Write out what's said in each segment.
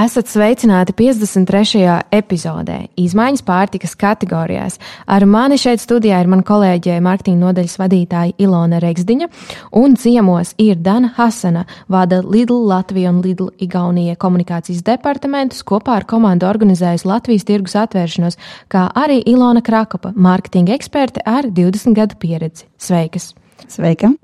Esat sveicināti 53. epizodē, izmaiņas pārtikas kategorijās. Ar mani šeit studijā ir mana kolēģe, mārketinga nodaļas vadītāja Ilona Regsdiņa, un ciemos ir Dana Hasana, vada Lidl Latvija un Lidl Igaunija komunikācijas departamentus, kopā ar komandu organizējusi Latvijas tirgus atvēršanos, kā arī Ilona Krakopa, mārketinga eksperte ar 20 gadu pieredzi. Sveikas! Sveika!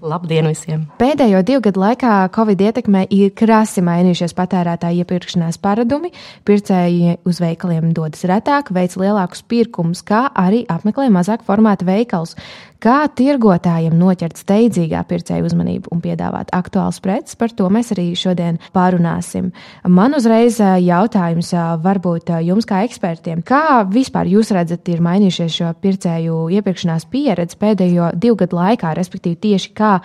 Labdien visiem! Pēdējo divu gadu laikā Covid ietekmē ir krasi mainījušies patērētāju iepirkšanās paradumi. Pircēji uz veikaliem dodas retāk, veic lielākus pirkumus, kā arī apmeklē mazāk formāta veikals. Kā tirgotājiem noķert steidzīgā pircēju uzmanību un piedāvāt aktuāls preces, par to mēs arī šodien pārunāsim. Man uzreiz jautājums varbūt jums kā ekspertiem, kā vispār jūs redzat, ir mainījušies šo pircēju iepirkšanās pieredze pēdējo divu gadu laikā, respektīvi tieši kā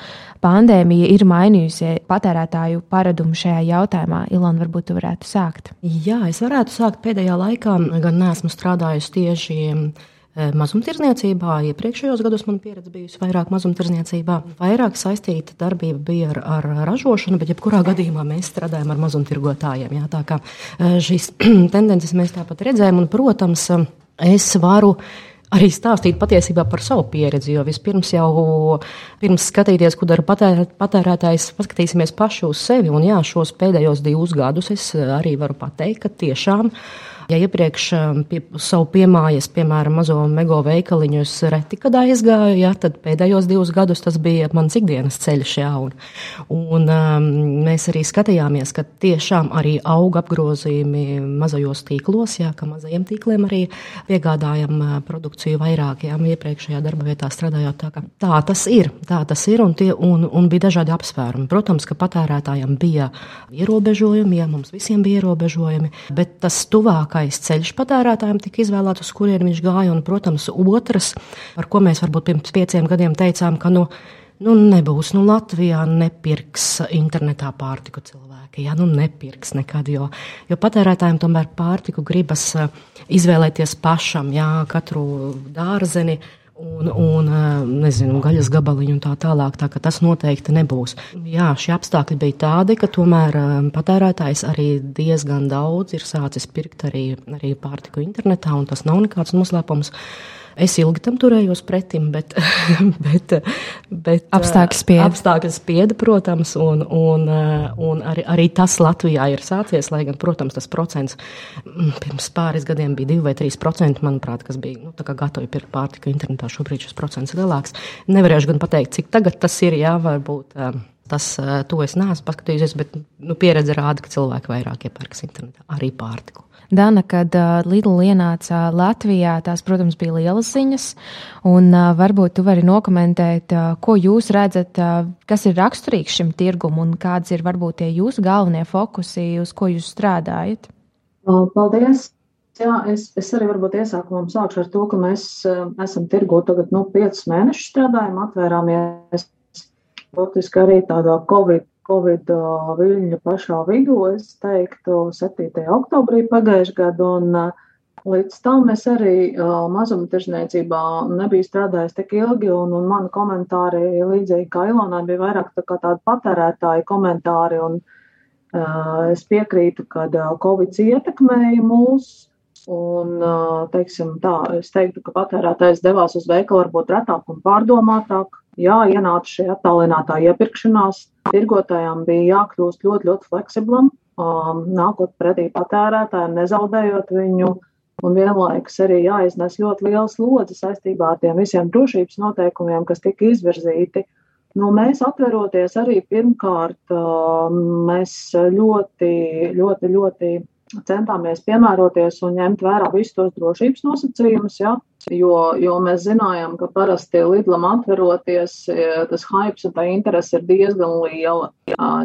pandēmija ir mainījusi patērētāju paradumu šajā jautājumā. Ilona, varbūt tu varētu sākt. Jā, es varētu sākt pēdējā laikā, gan neesmu strādājusi tieši mazumtirdzniecībā. Iepriekšējos gados man pieredze bijusi vairāk mazumtirdzniecībā. Vairāk saistīta darbība bija ar, ar ražošanu, bet jebkurā gadījumā mēs strādājam ar mazumtirgotājiem. Jā, tā kā šīs tendences mēs tāpat redzējām, un, protams, es varu arī stāstīt patiesībā par savu pieredzi. Jo vispirms jau pirms skatīties, ko dara patērētājs, paskatīsimies paši uz sevi. Un jā, šos pēdējos divus gadus es arī varu pateikt, ka tiešām Ja iepriekš um, pie savu piemājas, piemēram, mazo mego veikaliņu, es reti kad aizgāju, ja, tad pēdējos divus gadus tas bija mans ikdienas ceļš. Ja, un, un, um, mēs arī skatījāmies, ka tiešām arī auga apgrozījumi mazajos tīklos, ja, ka mazajiem tīkliem arī piegādājam uh, produkciju vairāk, ja iepriekšējā darba vietā strādājot. Tā, tā tas ir, tā tas ir un, tie, un, un bija dažādi apsvērumi. Protams, ka patērētājiem bija ierobežojumi, ja mums visiem bija ierobežojumi, bet tas tuvāk labākais ceļš patērētājiem tika izvēlēts, uz kurien viņš gāja. Un, protams, otrs, par ko mēs varbūt pirms pieciem gadiem teicām, ka nu, nu, nebūs, nu, Latvijā nepirks internetā pārtiku cilvēki. Jā, nu, nepirks nekad, jo, jo patērētājiem tomēr pārtiku gribas eh, izvēlēties pašam, jā, katru dārzeni un, un nezinu, gaļas gabaliņu un tā tālāk. Tā, tas noteikti nebūs. Jā, šie apstākļi bija tādi, ka tomēr patērētājs arī diezgan daudz ir sācis pirkt arī, arī pārtiku internetā, un tas nav nekāds noslēpums. Es ilgi tam turējos pretim, bet, bet, bet apstākļi spieda. Apstākļi spieda, protams, un, un, un arī, arī tas Latvijā ir sācies, lai gan, protams, tas procents mm, pirms pāris gadiem bija 2 vai 3 procenti, manuprāt, kas bija nu, gatavi pirkt pārtiku internetā. Šobrīd šis procents ir lielāks. Nevarēšu gan pateikt, cik tagad tas ir, jā, varbūt. Tas, to es neesmu paskatījusies, bet nu, pieredze rāda, ka cilvēki vairāk iepērks internetā arī pārtiku. Dana, kad uh, Lidl ienāca Latvijā, tās, protams, bija lielas ziņas. Un, uh, varbūt tu vari nokomentēt, uh, ko jūs redzat, uh, kas ir raksturīgs šim tirgumam un kāds ir varbūt tie jūsu galvenie fokusi, uz ko jūs strādājat. Paldies! Jā, es, es arī varbūt iesākumā sākšu ar to, ka mēs uh, esam tirgu tagad nu, 5 mēnešus strādājam, atvērāmies burtiski arī tādā Covid Covid viļņu pašā vidū, es teiktu, 7. oktobrī pagājušajā gadā. Un, Līdz tam es arī mazumtirdzniecībā nebiju strādājis tik ilgi, un, un mani komentāri, līdzīgi kā Ilonai, bija vairāk tā kā tādi patērētāji komentāri. Un, es piekrītu, ka Covid ietekmēja mūs, un, teiksim, tā, es teiktu, ka patērētājs devās uz veikalu varbūt retāk un pārdomātāk. Jā, ienāca šī attālinātā iepirkšanās, tirgotājām bija jākļūst ļoti, ļoti fleksiblam, um, nākot pretī patērētājiem, nezaudējot viņu, un vienlaikus arī jāiznes ļoti liels lodzi saistībā ar tiem visiem drošības noteikumiem, kas tika izvirzīti. Nu, mēs atveroties arī pirmkārt, um, mēs ļoti, ļoti, ļoti centāmies piemēroties un ņemt vērā visus tos drošības nosacījumus. Ja? jo, jo mēs zinājām, ka parasti Lidlam atveroties, tas hypes un tā interese ir diezgan liela,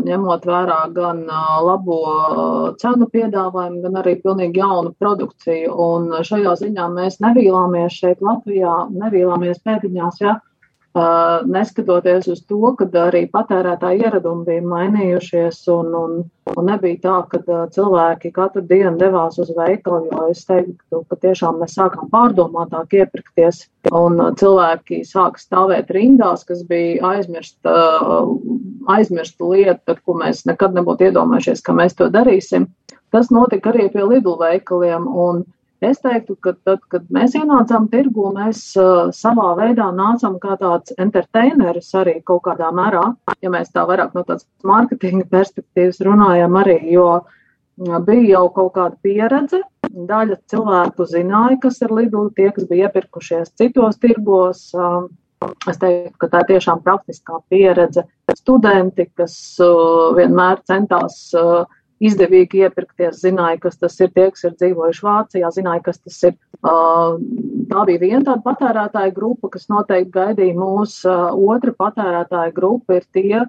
ņemot vērā gan labo cenu piedāvājumu, gan arī pilnīgi jaunu produkciju. Un šajā ziņā mēs nevīlāmies šeit Latvijā, nevīlāmies pēdiņās, ja, neskatoties uz to, ka arī patērētāji ieradumi bija mainījušies un, un, un nebija tā, ka cilvēki katru dienu devās uz veikalu, jo es teiktu, ka tiešām mēs sākām pārdomātāk iepirkties un cilvēki sāka stāvēt rindās, kas bija aizmirsta, aizmirsta lieta, par ko mēs nekad nebūtu iedomājušies, ka mēs to darīsim. Tas notika arī pie Lidl veikaliem. Un, Es teiktu, ka tad, kad mēs ienācām tirgu, mēs uh, savā veidā nācām kā tāds entertaineris arī kaut kādā mērā, ja mēs tā vairāk no tādas mārketinga perspektīvas runājam arī, jo uh, bija jau kaut kāda pieredze. Daļa cilvēku zināja, kas ir Lidl, tie, kas bija iepirkušies citos tirgos. Uh, es teiktu, ka tā ir tiešām praktiskā pieredze. Studenti, kas uh, vienmēr centās uh, izdevīgi iepirkties, zināja, kas tas ir, tie, kas ir dzīvojuši Vācijā, zināja, kas tas ir. Tā bija viena tāda patērētāja grupa, kas noteikti gaidīja mūs. Otra patērētāja grupa ir tie,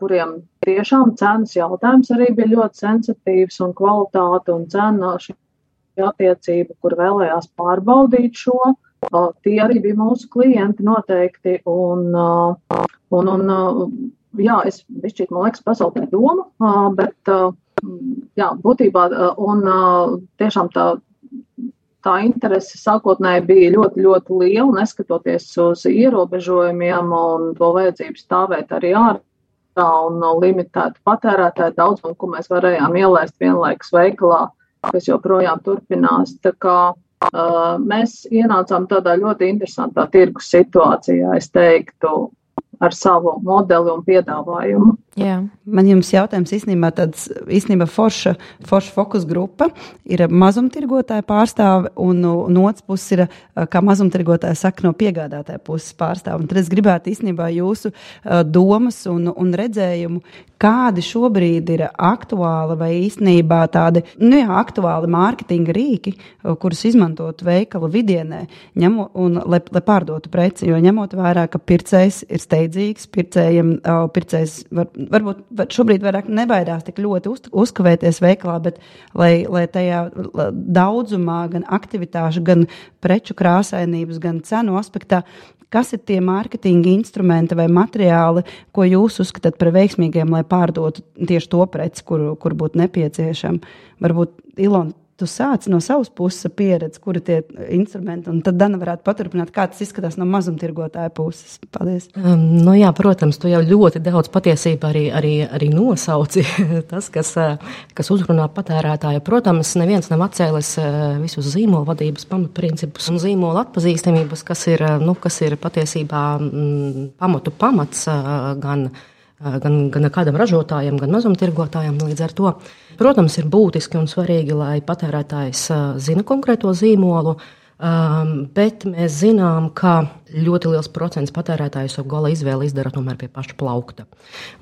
kuriem tiešām cenas jautājums arī bija ļoti sensitīvs un kvalitāte un cena šī attiecība, kur vēlējās pārbaudīt šo. Tie arī bija mūsu klienti noteikti. Un, un, un jā, es bišķīt, man liekas, pazaudēju domu, bet, jā, būtībā, un tiešām tā, tā interese sākotnēji bija ļoti, ļoti liela, neskatoties uz ierobežojumiem un to vajadzību stāvēt arī ārā un limitētu patērētāju daudzumu, ko mēs varējām ielaist vienlaikus veikalā, kas joprojām turpinās. Tā kā uh, mēs ienācām tādā ļoti interesantā tirgus situācijā, es teiktu, ar savu modeli un piedāvājumu. Jā. Man jums jautājums īstenībā tāds, īstenībā forša, forša fokus grupa ir mazumtirgotāja pārstāve un no otras puses ir, kā mazumtirgotāja saka, no piegādātāja puses pārstāve. Un tad es gribētu īstenībā jūsu uh, domas un, un redzējumu, kādi šobrīd ir aktuāli vai īstenībā tādi, nu jā, aktuāli mārketinga rīki, kurus izmantot veikalu vidienē, ņemo, un, lai, lai pārdotu preci, jo ņemot vērā, ka pircējs ir steidzīgs, pircējiem, pircējs var, varbūt var, šobrīd vairāk nebaidās tik ļoti uz, uzkavēties veikalā, bet lai, lai tajā daudzumā, gan aktivitāšu, gan preču krāsainības, gan cenu aspektā, kas ir tie mārketinga instrumenti vai materiāli, ko jūs uzskatāt par veiksmīgiem, lai pārdotu tieši to preci, kur, kur būtu nepieciešama. Varbūt Ilona tu sāc no savas puses pieredzi, kuri tie instrumenti, un tad Dana varētu paturpināt, kā tas izskatās no mazumtirgotāja puses. Paldies. Um, nu jā, protams, tu jau ļoti daudz patiesībā arī, arī, arī nosauci tas, kas, uh, kas uzrunā patērētāju. Protams, neviens nav atcēlis uh, visus zīmola vadības pamatprincipus un zīmola atpazīstamības, kas ir, uh, nu, kas ir patiesībā mm, pamatu pamats gan gan, gan kādam ražotājam, gan mazumtirgotājam. Līdz ar to, protams, ir būtiski un svarīgi, lai patērētājs zina konkrēto zīmolu, bet mēs zinām, ka ļoti liels procents patērētāju savu gala izvēli izdara tomēr pie paša plaukta.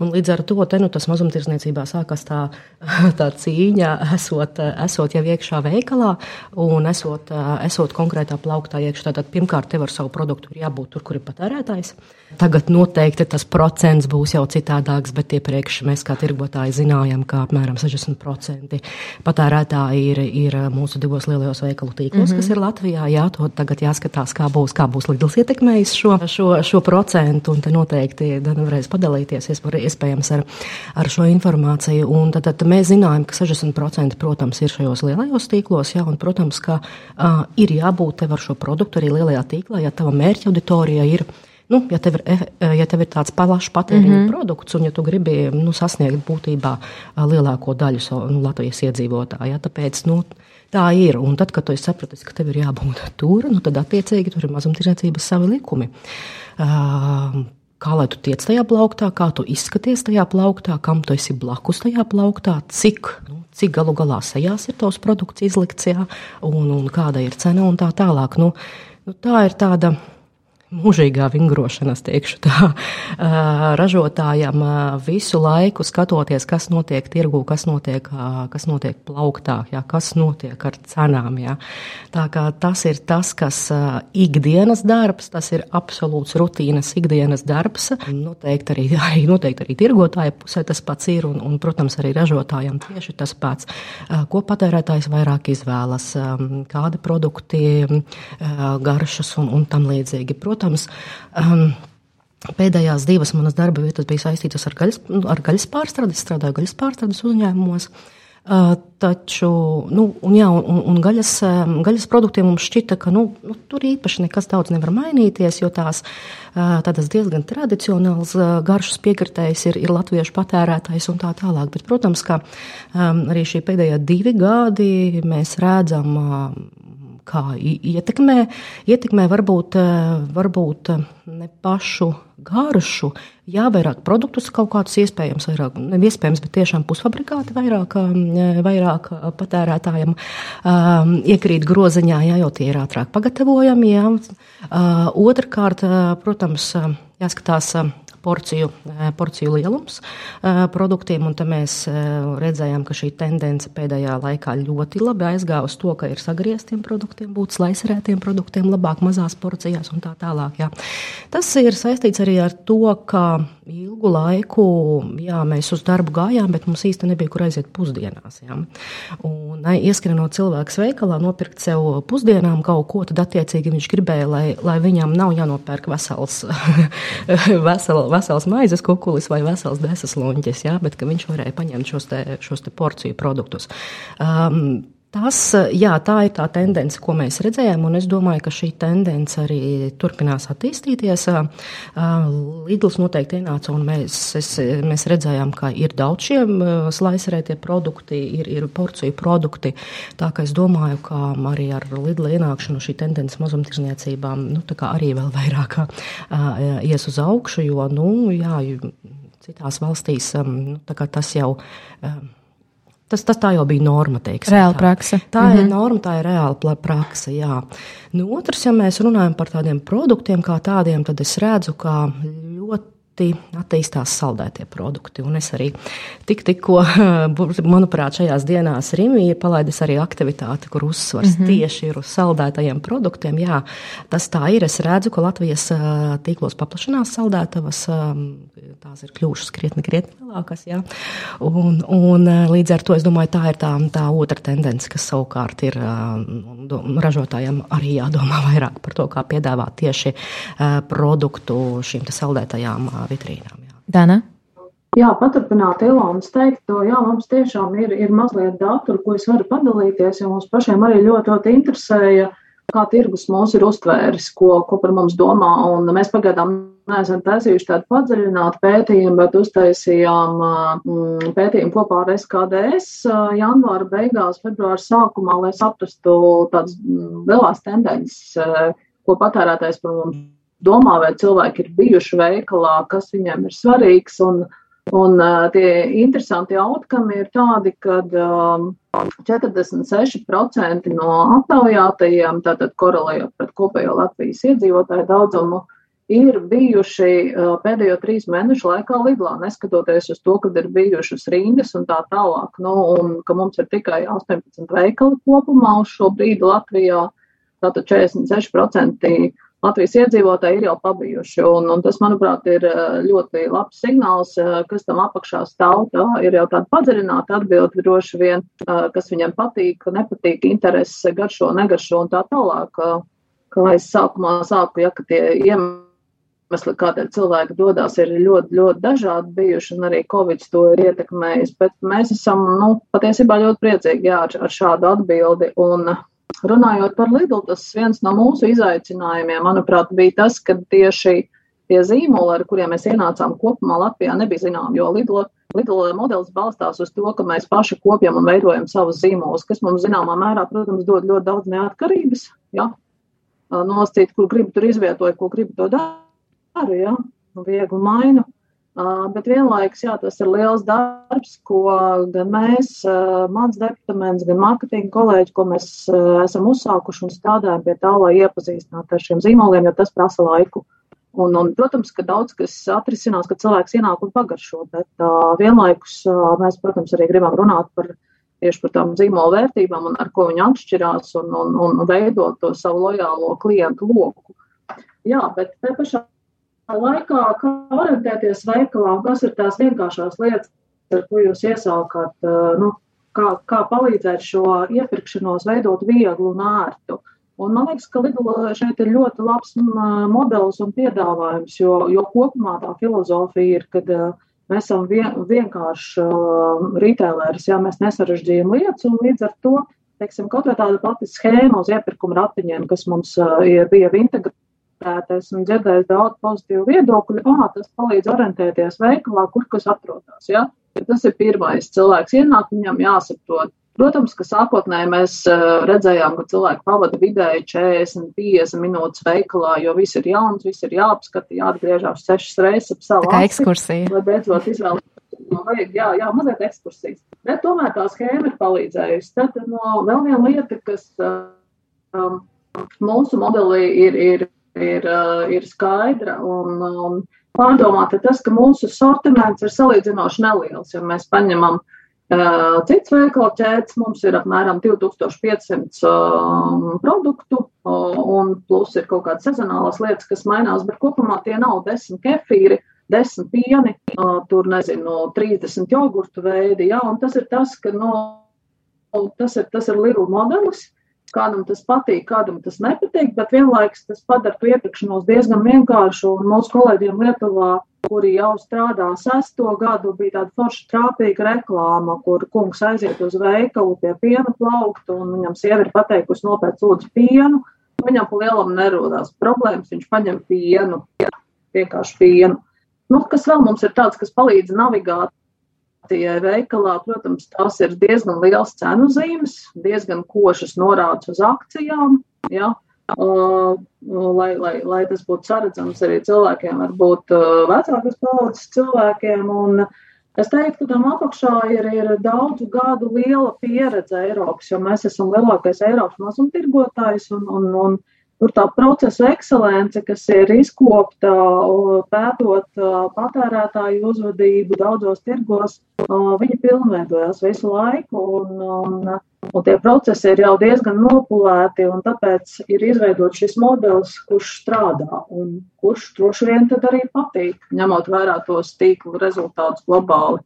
Un līdz ar to te, nu, tas mazumtirdzniecībā sākas tā, tā cīņa, esot, esot jau iekšā veikalā un esot, esot konkrētā plauktā iekšā. Tātad pirmkārt, tev ar savu produktu ir jābūt tur, kur ir patērētājs. Tagad noteikti tas procents būs jau citādāks, bet iepriekš mēs kā tirgotāji zinājām, ka apmēram 60% patērētāji ir, ir mūsu divos lielajos veikalu tīklos, mm -hmm. kas ir Latvijā. Jā, to tagad jāskatās, kā būs, kā būs Lidls ietekme ietekmējis šo, šo, šo procentu, un te noteikti Dana varēs padalīties iespējams ar, ar šo informāciju. Un tad, tad mēs zinājām, ka 60% protams ir šajos lielajos tīklos, jā, un protams, ka uh, ir jābūt tev ar šo produktu arī lielajā tīklā, ja tava mērķa auditorija ir. Nu, ja, tev ir, ja tev ir tāds plašs patēriņa mm -hmm. produkts, un ja tu gribi nu, sasniegt būtībā lielāko daļu nu, Latvijas iedzīvotāju, ja, tāpēc nu, Tā ir. Un tad, kad tu saprati, ka tev ir jābūt tur, nu, tad attiecīgi tur ir mazumtirdzniecības savi likumi. Uh, kā lai tu tiec tajā plauktā, kā tu izskaties tajā plauktā, kam tu esi blakus tajā plauktā, cik, nu, cik galu galā sejās ir tavs produkts izlikts, jā, un, un kāda ir cena un tā tālāk. Nu, nu, tā ir tāda mūžīgā vingrošana, teikšu tā, ražotājam visu laiku skatoties, kas notiek tirgū, kas notiek, kas notiek plauktā, jā, kas notiek ar cenām. Jā. Tā kā tas ir tas, kas ikdienas darbs, tas ir absolūts rutīnas ikdienas darbs. Noteikti arī, noteikti arī tirgotāja pusē tas pats ir, un, un, protams, arī ražotājiem tieši tas pats. Ko patērētājs vairāk izvēlas, kādi produkti, garšas un, un tam līdzīgi. Protams, um, Pēdējās divas manas darba vietas bija saistītas ar gaļas, ar gaļas pārstrādi. Es strādāju gaļas pārstrādes uzņēmumos. Uh, taču, nu, un, jā, un, un gaļas, um, gaļas produktiem mums šķita, ka nu, nu, tur īpaši nekas daudz nevar mainīties, jo tās uh, diezgan tradicionāls uh, garšas piekritējs ir, ir latviešu patērētājs un tā tālāk. Bet, protams, ka um, arī šī pēdējā divi gadi mēs redzam. Kā ietekmē, ietekmē varbūt, eh, varbūt eh, ne pašu garšu, jā, vairāk produktus kaut kādus iespējams, vairāk, iespējams, bet tiešām pusfabrikāti vairāk, eh, vairāk patērētājiem um, iekrīt groziņā, jā, jo tie ir ātrāk pagatavojami, jā. Uh, otrkārt, protams, jāskatās porciju, eh, porciju lielums eh, produktiem. Un mēs eh, redzējām, ka šī tendence pēdējā laikā ļoti labi aizgāja uz to, ka ir sagrieztiem produktiem, būt slaiserētiem produktiem, labāk mazās porcijās un tā tālāk. Jā. Tas ir saistīts arī ar to, ka ilgu laiku jā, mēs uz darbu gājām, bet mums īsti nebija kur aiziet pusdienās. Jā. Un ieskrienot cilvēku veikalā, nopirkt sev pusdienām kaut ko, tad attiecīgi viņš gribēja, lai, lai viņam nav jānopērk vesels, vesel, vesels maizes kukulis vai vesels desas luņķis, jā, bet ka viņš varēja paņemt šos, te, šos te porciju produktus. Um, Tas, jā, tā ir tā tendence, ko mēs redzējām, un es domāju, ka šī tendence arī turpinās attīstīties. Lidls noteikti ienāca, un mēs, es, mēs redzējām, ka ir daudz šiem slaiserētie produkti, ir, ir porciju produkti. Tā kā es domāju, ka arī ar Lidla ienākšanu šī tendence mazumtirdzniecībām nu, arī vēl vairāk ies uz augšu, jo, nu, jā, citās valstīs nu, tas jau. Tas, tas tā jau bija norma. Teiksim, reāla praksa. Tā, tā mm -hmm. ir mhm. norma, tā ir reāla praksa. Jā. Nu, otrs, ja mēs runājam par tādiem produktiem kā tādiem, tad es redzu, ka ļoti attīstās saldētie produkti. Un es arī tik, tikko, manuprāt, šajās dienās Rīgā ir palaidis arī aktivitāte, kur uzsvars mm -hmm. tieši ir uz saldētajiem produktiem. Jā, tas tā ir. Es redzu, ka Latvijas tīklos paplašinās saldētavas, tās ir kļuvušas krietni, krietni lielākas. Jā. Un, un līdz ar to es domāju, tā ir tā, tā otra tendence, kas savukārt ir ražotājiem arī jādomā vairāk par to, kā piedāvāt tieši produktu šīm saldētajām vitrīnām. Jā. Dana? Jā, paturpināt Ilonas teikto, jā, mums tiešām ir, ir mazliet datu, ko es varu padalīties, jo mums pašiem arī ļoti, ļoti interesēja, kā tirgus mūs ir uztvēris, ko, ko par mums domā, un mēs pagaidām neesam taisījuši tādu padziļinātu pētījumu, bet uztaisījām mm, pētījumu kopā ar SKDS janvāra beigās, februāra sākumā, lai saprastu tādas mm, lielās tendences, ko patērētājs par mums domā, vai cilvēki ir bijuši veikalā, kas viņiem ir svarīgs. Un, un tie interesanti outcome ir tādi, ka um, 46% no aptaujātajiem, tātad korelējot pret kopējo Latvijas iedzīvotāju daudzumu, ir bijuši pēdējo trīs mēnešu laikā Lidlā, neskatoties uz to, ka ir bijušas rindas un tā tālāk, nu, un ka mums ir tikai 18 veikali kopumā uz šo brīdi Latvijā, tātad 46% Latvijas iedzīvotāji ir jau pabijuši. Un, un tas, manuprāt, ir eh, ļoti labs signāls, eh, kas tam apakšā stāv. Tā ir jau tāda padziļināta atbilde droši vien, eh, kas viņam patīk, nepatīk, interese, garšo, negaršo un tā tālāk. Kā es sākumā sāku, ja tie iemesli, kādēļ cilvēki dodas, ir ļoti, ļoti dažādi bijuši, un arī Covid to ir ietekmējis. Bet mēs esam nu, patiesībā ļoti priecīgi jā, ar, ar šādu atbildi. Un, Runājot par Lidl, tas viens no mūsu izaicinājumiem, manuprāt, bija tas, ka tieši tie zīmoli, ar kuriem mēs ienācām kopumā Latvijā, nebija zinām, jo Lidl, Lidl modelis balstās uz to, ka mēs paši kopjam un veidojam savus zīmolus, kas mums zināmā mērā, protams, dod ļoti daudz neatkarības. Ja? Nosacīt, kur gribu, tur izvietoju, ko gribu, to daru. Ja? Viegli mainu. Bet vienlaikus jā, tas ir liels darbs, ko gan mēs, mans departaments, gan mārketinga kolēģi, ko mēs esam uzsākuši un strādājam pie tā, lai iepazīstinātu ar šiem zīmoliem, jo tas prasa laiku. Un, un, protams, ka daudz kas atrisinās, kad cilvēks ienāk un pagaršo, bet uh, vienlaikus uh, mēs, protams, arī gribam runāt par tieši par tām zīmola vērtībām un ar ko viņi atšķirās un, un, un veidot to savu lojālo klientu loku. Jā, bet te pašā laikā, kā orientēties veikalā, kas ir tās vienkāršās lietas, ar ko jūs iesākāt, nu, kā, kā palīdzēt šo iepirkšanos veidot vieglu un ērtu. Un man liekas, ka Lidla šeit ir ļoti labs modelis un piedāvājums, jo, jo kopumā tā filozofija ir, kad mēs esam vien, vienkārši retailērs, ja mēs nesarežģījam lietas, un līdz ar to, teiksim, kaut vai tāda pati schēma uz iepirkuma ratiņiem, kas mums ir, bija integrēta. Esmu dzirdējis daudz pozitīvu viedokļu. Ah, tas palīdz orientēties veikalā, kur kas atrodas. Ja? Tas ir pirmais. Cilvēks ienāk, viņam jāsaprot. Protams, ka sākotnēji mēs redzējām, ka cilvēki pavada vidēji 40, 50 minūtes veikalā, jo viss ir jauns, viss ir jāapskata, jāatgriežas sešas reizes ap savu akti, ekskursiju. Lai beidzot izvēlēties. Vajag, jā, jā, mazliet ekskursijas. Bet tomēr tā schēma ir palīdzējusi. Tad no, vēl viena lieta, kas um, mūsu modelī ir, ir ir, uh, ir skaidra un, un pārdomāta tas, ka mūsu sortiments ir salīdzinoši neliels. Ja mēs paņemam uh, cits veikalu ķēdes, mums ir apmēram 2500 uh, produktu, uh, un plus ir kaut kādas sezonālas lietas, kas mainās, bet kopumā tie nav desmit kefīri. Desmit pieni, uh, tur nezinu, 30 jogurtu veidi. Jā, un tas ir tas, ka no, tas ir, tas ir lielu modelis, Kādam tas patīk, kādam tas nepatīk, bet vienlaikus tas padara to iepirkšanos diezgan vienkāršu. Un mūsu kolēģiem Lietuvā, kuri jau strādā sesto gadu, bija tāda forša trāpīga reklāma, kur kungs aiziet uz veikalu pie piena plaukta un viņam sieviete pateikusi nopēc lūdzu pienu. Viņam pa lielam nerodās problēmas, viņš paņem pienu, vienkārši pienu. Nu, kas vēl mums ir tāds, kas palīdz navigāt Tie veikalā, protams, tās ir diezgan liels cenu zīmes, diezgan košas norādes uz akcijām. Ja? Uh, lai, lai, lai tas būtu saredzams arī cilvēkiem, varbūt uh, vecākas paudzes cilvēkiem. Un es teiktu, ka tam apakšā ir, ir daudzu gadu liela pieredze Eiropas, jo mēs esam lielākais Eiropas mazumtirgotājs un, un, un Tur tā procesa ekscelence, kas ir izkopta pētot patērētāju uzvedību daudzos tirgos, viņi pilnveidojas visu laiku. Un, un, un tie procesi ir jau diezgan nopulēti, un tāpēc ir izveidots šis modelis, kurš strādā un kurš droši vien tad arī patīk, ņemot vērā tos tīklu rezultātus globāli.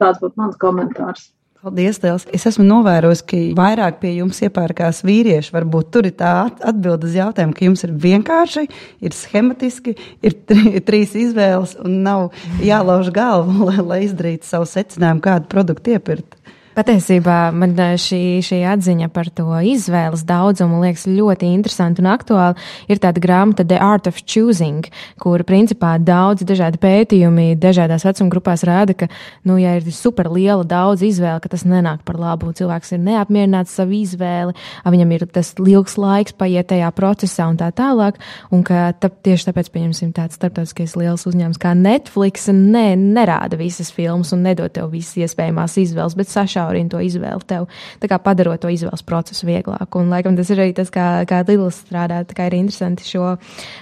Tāds būtu mans komentārs. Paldies, Lielas. Es esmu novērojis, ka vairāk pie jums iepērkās vīrieši. Varbūt tur ir tā atbilde uz jautājumu, ka jums ir vienkārši, ir schematiski, ir trīs izvēles un nav jālauž galvu, lai, lai izdarītu savu secinājumu, kādu produktu iepirkt. Patiesībā man šī, šī atziņa par to izvēles daudzumu liekas ļoti interesanti un aktuāli. Ir tāda grāmata The Art of Choosing, kur principā daudz dažādi pētījumi dažādās vecuma grupās rāda, ka, nu, ja ir super liela daudz izvēle, ka tas nenāk par labu. Cilvēks ir neapmierināts savu izvēli, viņam ir tas ilgs laiks paiet tajā procesā un tā tālāk, un ka tā, tieši tāpēc, pieņemsim, tāds starptautiskais liels uzņēmums kā Netflix ne, nerāda visas filmas un nedod tev visas iespējamās izvēles, bet sašā sašaurina to izvēli tev, tā kā padarot to izvēles procesu vieglāku. Un, laikam, tas ir arī tas, kā, kā Lidls strādā, tā kā ir interesanti šo,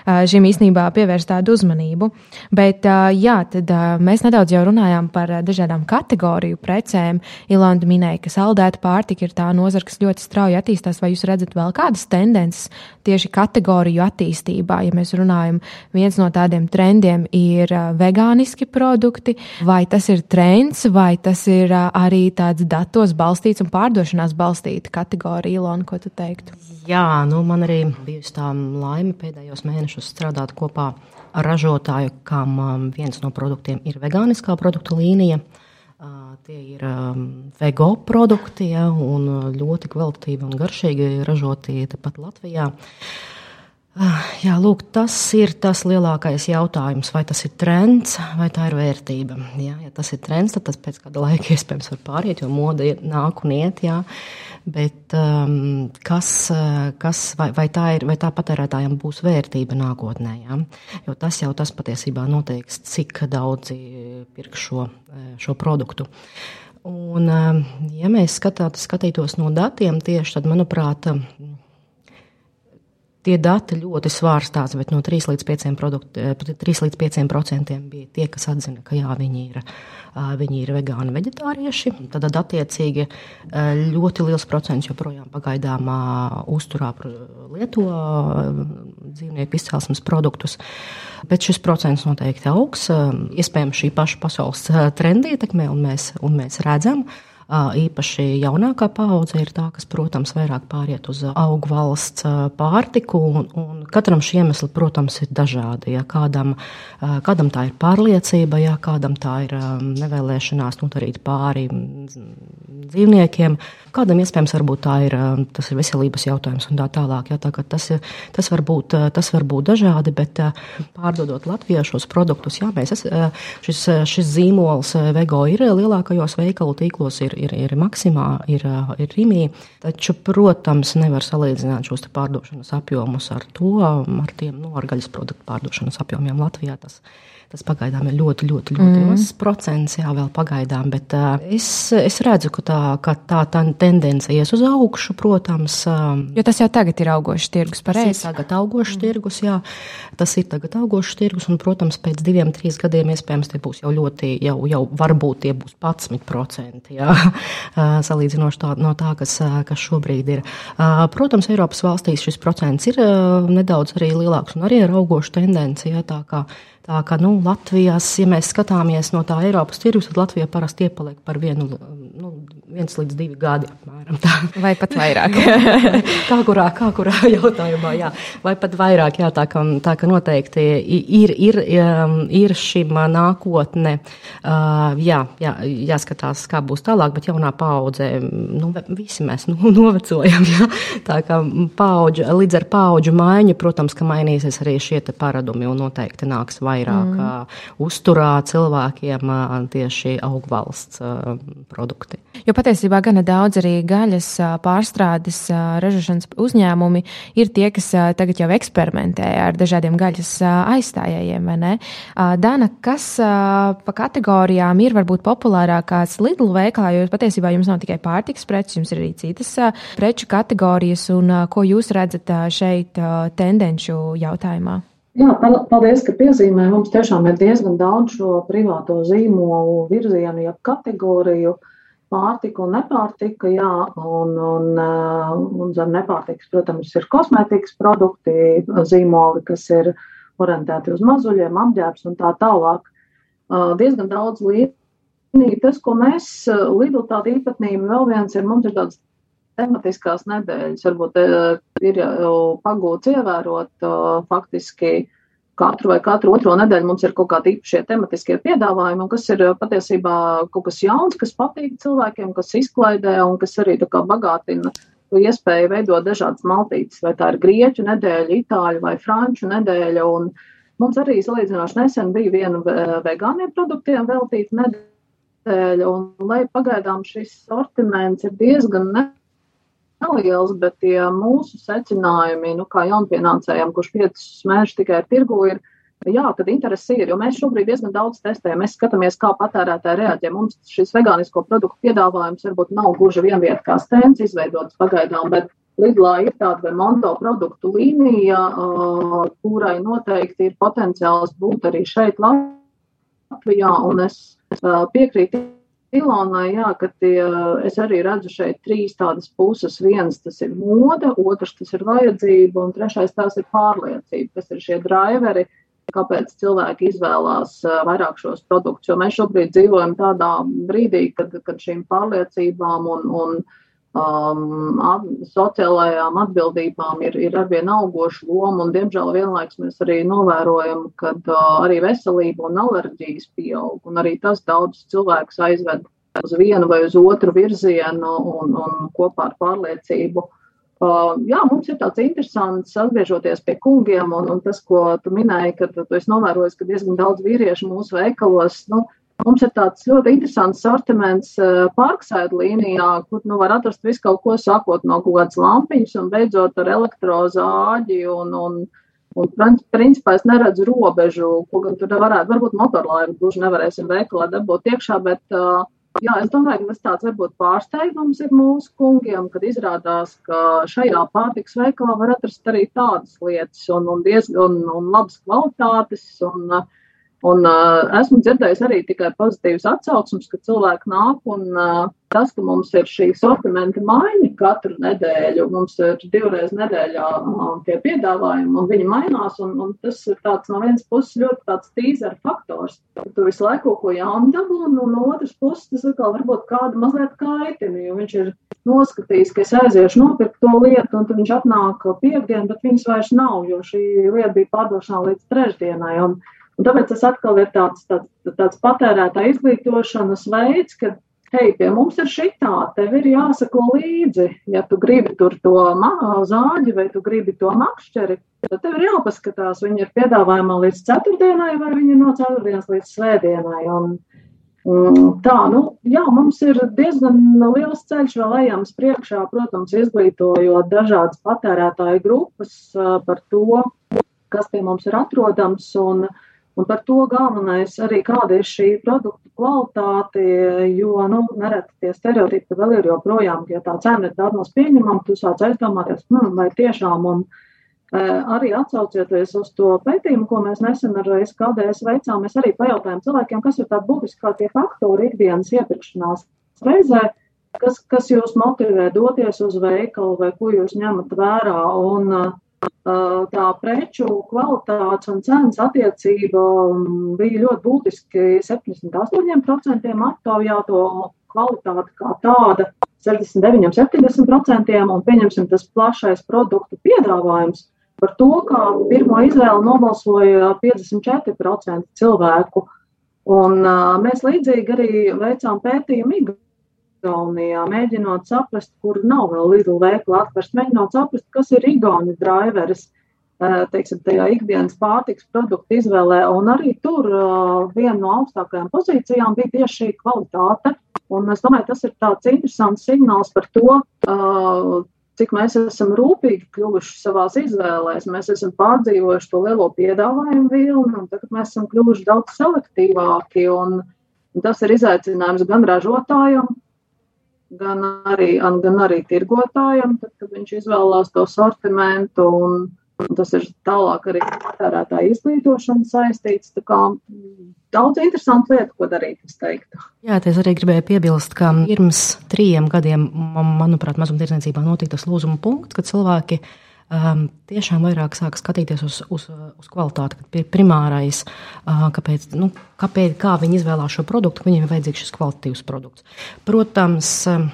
šim īstenībā pievērst tādu uzmanību. Bet, jā, tad mēs nedaudz jau runājām par dažādām kategoriju precēm. Ilanda minēja, ka saldēta pārtika ir tā nozara, kas ļoti strauji attīstās. Vai jūs redzat vēl kādas tendences tieši kategoriju attīstībā? Ja mēs runājam, viens no tādiem trendiem ir vegāniski produkti, vai tas ir trends, vai tas ir arī tāds datos balstīts un pārdošanās balstīta kategorija, Ilona, ko tu teiktu? Jā, nu man arī bijusi tā laime pēdējos mēnešos strādāt kopā ar ražotāju, kam um, viens no produktiem ir vegāniskā produktu līnija. Uh, tie ir um, vego produkti ja, un ļoti kvalitatīvi un garšīgi ražoti tepat Latvijā. Ah, jā, lūk, tas ir tas lielākais jautājums. Vai tas ir trends vai tā ir vērtība? Jā, ja tas ir trends, tad tas pēc kāda laika iespējams var pāriet, jo mode nāk un iet. Jā. Bet um, kas, kas, vai, vai, tā ir, vai tā patērētājiem būs vērtība nākotnē? Jā? Jo tas jau tas patiesībā noteiks, cik daudzi pirks šo, šo produktu. Un, um, ja mēs skatāt, skatītos no datiem tieši, tad, manuprāt, Tie dati ļoti svārstās, bet no 3 līdz 5%, produkti, 3 līdz 5 bija tie, kas atzina, ka jā, viņi ir, viņi ir vegāni, vegetārieši. Tad, attiecīgi, ļoti liels procents joprojām pagaidām uzturā lieto dzīvnieku izcelsmes produktus. Bet šis procents noteikti augs. Iespējams, šī paša pasaules trenda ietekmē, un mēs, un mēs redzam, ka Īpaši jaunākā paudze ir tā, kas, protams, vairāk pāriet uz augu valsts pārtiku, un, un katram šie iemesli, protams, ir dažādi. Ja kādam, kādam tā ir pārliecība, ja kādam tā ir nevēlēšanās nodarīt pāri dzīvniekiem, kādam iespējams tā ir, tas ir veselības jautājums un tā tālāk. Ja, tā, tas, tas, var būt, tas var būt dažādi, bet pārdodot Latvijā šos produktus, jā, mēs, šis, šis zīmols Vego ir lielākajos veikalu tīklos. Ir, ir, ir Maksimā, ir, ir Rīmī. Taču, protams, nevar salīdzināt šos pārdošanas apjomus ar to, ar tiem no, ar gaļas produktu pārdošanas apjomiem Latvijā. Tas, Tas pagaidām ir ļoti, ļoti, ļoti mm. mazs procents, jā, vēl pagaidām. Bet uh, es, es redzu, ka tā, ka tā, tā tendence ies uz augšu, protams. Uh, jo tas jau tagad ir augošs tirgus, pareizi? Tagad augošs mm. tirgus, jā. Tas ir tagad augošs tirgus, un, protams, pēc diviem, trīs gadiem iespējams tie būs jau ļoti, jau, jau varbūt tie būs 11%, jā, uh, salīdzinoši tā, no tā, kas, kas šobrīd ir. Protams, Eiropas valstīs šis procents ir nedaudz arī lielāks un arī ir augoša tendence, jā, tā kā nu, Latvijas, ja mēs skatāmies no tā Eiropas tirgus, tad Latvija parasti iepaliek par vienu, nu, viens līdz divi gadi. Apmēram, tā. Vai pat vairāk? kā, kurā, kā kurā jautājumā, jā. Vai pat vairāk, jā, tā ka, tā ka noteikti ir, ir, um, ir šim nākotne, uh, jā, jā, jāskatās, kā būs tālāk, bet jaunā paudze, nu, visi mēs nu, novecojam, jā. Tā kā paudžu, līdz ar paudžu maiņu, protams, ka mainīsies arī šie paradumi un noteikti nāks vairāk mm. uzturā cilvēkiem tieši augvalsts produkti. Jo patiesībā gana daudz arī gaļas pārstrādes ražošanas uzņēmumi ir tie, kas tagad jau eksperimentē ar dažādiem gaļas aizstājējiem? Dana, kas pa kategorijām ir varbūt populārākās Lidl veikalā, jo patiesībā jums nav tikai pārtiks preces, jums ir arī citas preču kategorijas, un ko jūs redzat šeit tendenču jautājumā? Jā, paldies, ka piezīmē. Mums tiešām ir diezgan daudz šo privāto zīmolu virzienu, ja kategoriju pārtika un nepārtika, jā, un, un, uh, un zem nepārtikas, protams, ir kosmētikas produkti, zīmoli, kas ir orientēti uz mazuļiem, apģērbs un tā tālāk. Uh, diezgan daudz līniju. Tas, ko mēs, uh, Lidl tāda īpatnība vēl viens ir, mums ir tāds tematiskās nedēļas. Varbūt ir jau pagūts ievērot faktiski katru vai katru otro nedēļu mums ir kaut kādi īpašie tematiskie piedāvājumi, kas ir patiesībā kaut kas jauns, kas patīk cilvēkiem, kas izklaidē un kas arī tā kā bagātina iespēju veidot dažādas maltītes, vai tā ir grieķu nedēļa, itāļu vai franču nedēļa. Un mums arī salīdzinoši nesen bija viena vegāniem produktiem veltīta nedēļa, un lai pagaidām šis sortiments ir diezgan ne neliels, bet tie mūsu secinājumi, nu, kā jaunpienācējiem, kurš piecus mēnešus tikai ir tirgu, ir, jā, tad interesi ir, jo mēs šobrīd diezgan daudz testējam. Mēs skatāmies, kā patērētāji reaģē. Mums šis vegānisko produktu piedāvājums varbūt nav gluži vienviet kā stends izveidots pagaidām, bet Lidlā ir tāda vai Monto produktu līnija, uh, kurai noteikti ir potenciāls būt arī šeit Latvijā, un es uh, piekrītu Ilonai, jā, ka tie, es arī redzu šeit trīs tādas puses. Viens tas ir moda, otrs tas ir vajadzība, un trešais tās ir pārliecība, kas ir šie driveri, kāpēc cilvēki izvēlās vairāk šos produktus. Jo mēs šobrīd dzīvojam tādā brīdī, kad, kad šīm pārliecībām un, un um, at, sociālajām atbildībām ir, ir arvien augoša loma, un diemžēl vienlaiks mēs arī novērojam, ka uh, arī veselība un alerģijas pieaug, un arī tas daudz cilvēkus aizved uz vienu vai uz otru virzienu un, un kopā ar pārliecību Uh, jā, mums ir tāds interesants, atgriežoties pie kungiem, un, un tas, ko tu minēji, ka tu esi novērojis, ka diezgan daudz vīriešu mūsu veikalos. Nu, Mums ir tāds ļoti interesants sortiments uh, parksēdu līnijā, kur nu, var atrast visu kaut ko, sākot no kaut kādas lampiņas un beidzot ar elektrozāģi. Un, un, un principā es neredzu robežu, ko gan tur varētu, varbūt motorlaivu gluži nevarēsim veikalā dabūt iekšā, bet uh, Jā, es domāju, ka tas tāds varbūt pārsteigums ir mūsu kungiem, kad izrādās, ka šajā pārtiks veikalā var atrast arī tādas lietas un, un diezgan un labas kvalitātes. Un, uh, Un uh, esmu dzirdējis arī tikai pozitīvas atsauksmes, ka cilvēki nāk un uh, tas, ka mums ir šī sortimenta maiņa katru nedēļu, mums ir divreiz nedēļā uh, tie piedāvājumi un viņi mainās, un, un tas ir tāds no vienas puses ļoti tāds tīzera faktors. Tu visu laiku kaut ko jaunu dabū, un no otras puses tas atkal varbūt kādu mazliet kaitina, jo viņš ir noskatījis, ka es aiziešu nopirkt to lietu, un tad viņš atnāk piekdien, bet viņas vairs nav, jo šī lieta bija pārdošanā līdz trešdienai. Un, Un tāpēc tas atkal ir tāds, tāds, tāds patērētā izglītošanas veids, ka, hei, pie mums ir šitā, tev ir jāsako līdzi. Ja tu gribi tur to zāģi vai tu gribi to makšķeri, tad tev ir jāpaskatās, viņi ir piedāvājumā līdz ceturtdienai vai viņi ir no ceturtdienas līdz svētdienai. Un, Tā, nu, jā, mums ir diezgan liels ceļš vēl ejams priekšā, protams, izglītojot dažādas patērētāju grupas par to, kas pie mums ir atrodams. Un, uh, Un par to galvenais arī, kāda ir šī produktu kvalitāte, jo, nu, nereti tie stereotipi vēl ir joprojām, ja tā cena ir daudz maz pieņemama, tu sāc aizdomāties, hmm, vai tiešām, un e, arī atsaucieties uz to pētījumu, ko mēs nesen ar SKDS veicām, mēs arī pajautājām cilvēkiem, kas ir tādi būtiskākie faktori ikdienas iepirkšanās reizē, kas, kas jūs motivē doties uz veikalu vai ko jūs ņemat vērā. Un, uh, tā preču kvalitātes un cenas attiecība bija ļoti būtiski 78% aptaujāto kvalitāte kā tāda, 69, 70% un pieņemsim tas plašais produktu piedāvājums. Par to, kā pirmo izvēli nobalsoja 54% cilvēku. Un, uh, mēs līdzīgi arī veicām pētījumu Igaunijā, mēģinot saprast, kur nav vēl Lidl veikla atvērts, mēģinot saprast, kas ir Igauni driveris, eh, teiksim, tajā ikdienas pārtiks produktu izvēlē, un arī tur uh, viena no augstākajām pozīcijām bija tieši šī kvalitāte, un es domāju, tas ir tāds interesants signāls par to, uh, cik mēs esam rūpīgi kļuvuši savās izvēlēs. Mēs esam pārdzīvojuši to lielo piedāvājumu vilni, un tagad mēs esam kļuvuši daudz selektīvāki. Un, un tas ir izaicinājums gan ražotājiem, gan arī, gan arī tirgotājam, tad, kad viņš izvēlās to sortimentu. Un, un tas ir tālāk arī patērētāja izglītošana saistīts. Kā daudz interesantu lietu, ko darīt, es teiktu. Jā, es arī gribēju piebilst, ka pirms trījiem gadiem, manuprāt, mazumtirdzniecībā notika tas lūzuma punkts, kad cilvēki um, tiešām vairāk sāk skatīties uz, uz, uz kvalitāti, primārais, uh, kāpēc, nu, kāpēc, kā viņi izvēlās šo produktu, viņiem ir vajadzīgs šis kvalitatīvs produkts. Protams, um,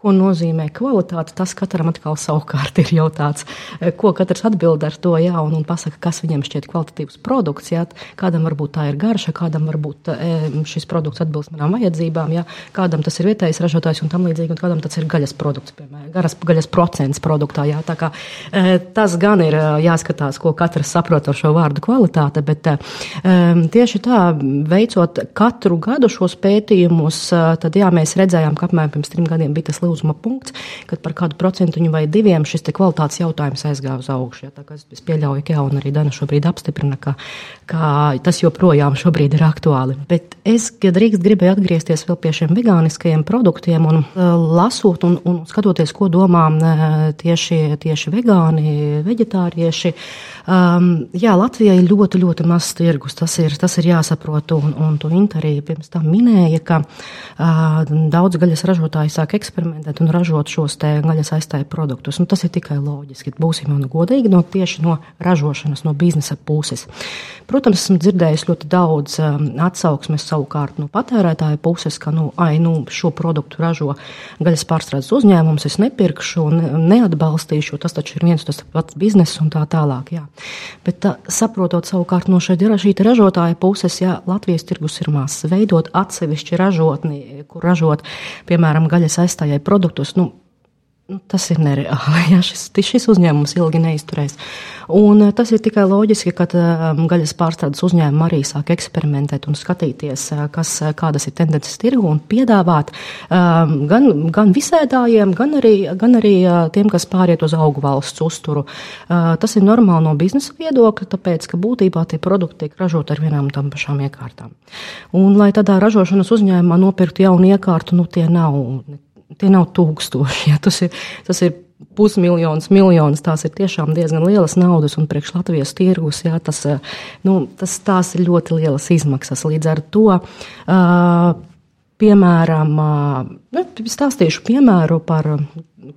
Ko nozīmē kvalitāte? Tas katram atkal savukārt ir jautāts, eh, ko katrs atbild ar to, jā, un, un pasaka, kas viņam šķiet kvalitatīvs produkts. Jā, kādam varbūt tā ir garša, kādam varbūt eh, šis produkts atbilst manām vajadzībām, jā, kādam tas ir vietējais ražotājs un tam līdzīgi, un kādam tas ir gaļas produkts, piemēram, garas, gaļas procents produktā. Jā, tā kā eh, tas gan ir jāskatās, ko katrs saprot ar šo vārdu kvalitāte, bet tieši tā, veicot katru gadu šos pētījumus, tad jā, mēs redzējām, ka apmēram pirms trim gadiem bija tas lūzuma punkts, kad par kādu procentu vai diviem šis kvalitātes jautājums aizgāja uz augšu. Ja, es, es pieļauju, ka un arī Dana šobrīd apstiprina, ka, ka tas joprojām šobrīd ir aktuāli. Bet es, drīkst, gribēju atgriezties vēl pie šiem vegāniskajiem produktiem un uh, lasot un, un skatoties, ko domā uh, tieši, tieši vegāni, veģetārieši. Um, jā, Latvijai ir ļoti, ļoti mazs tirgus. Tas ir, tas ir jāsaprot, un, un to arī pirms tam minēja, ka uh, daudz gaļas ražotāji sāk eksperimentēt eksperimentēt un ražot šos gaļas aizstāju produktus. Un tas ir tikai loģiski. Būsim nu godīgi no tieši no ražošanas, no biznesa puses. Protams, esmu dzirdējis ļoti daudz um, atsauksmes savukārt no patērētāja puses, ka nu, ai, nu, šo produktu ražo gaļas pārstrādes uzņēmums, es nepirkšu un neatbalstīšu, tas taču ir viens tas pats bizness un tā tālāk. Jā. Bet tā, saprotot savukārt no šī ražotāja puses, ja Latvijas tirgus ir mazs, veidot atsevišķi ražotni, kur ražot, piemēram, gaļas aizstājai produktus. Nu, nu, tas ir nereāli. Ja, šis, šis uzņēmums ilgi neizturēs. Un eh, tas ir tikai loģiski, ka um, gaļas pārstrādes uzņēmumi arī sāk eksperimentēt un skatīties, eh, kas, kādas ir tendences tirgu un piedāvāt gan, gan visēdājiem, gan arī, gan arī tiem, kas pāriet uz augu valsts uzturu. Tas ir normāli no biznesa viedokļa, tāpēc, ka būtībā tie produkti tiek ražoti ar vienām un tam pašām iekārtām. Un, lai tādā ražošanas uzņēmumā nopirktu jaunu iekārtu, nu tie nav tie nav tūkstoši. Ja, tas, ir, tas ir pusmiljons, miljonus. Tās ir tiešām diezgan lielas naudas, un priekš Latvijas tirgus jā, tas, eh, nu, tas, tās ir ļoti lielas izmaksas. Līdz ar to. Uh, Piemēram, nu, stāstīšu piemēru par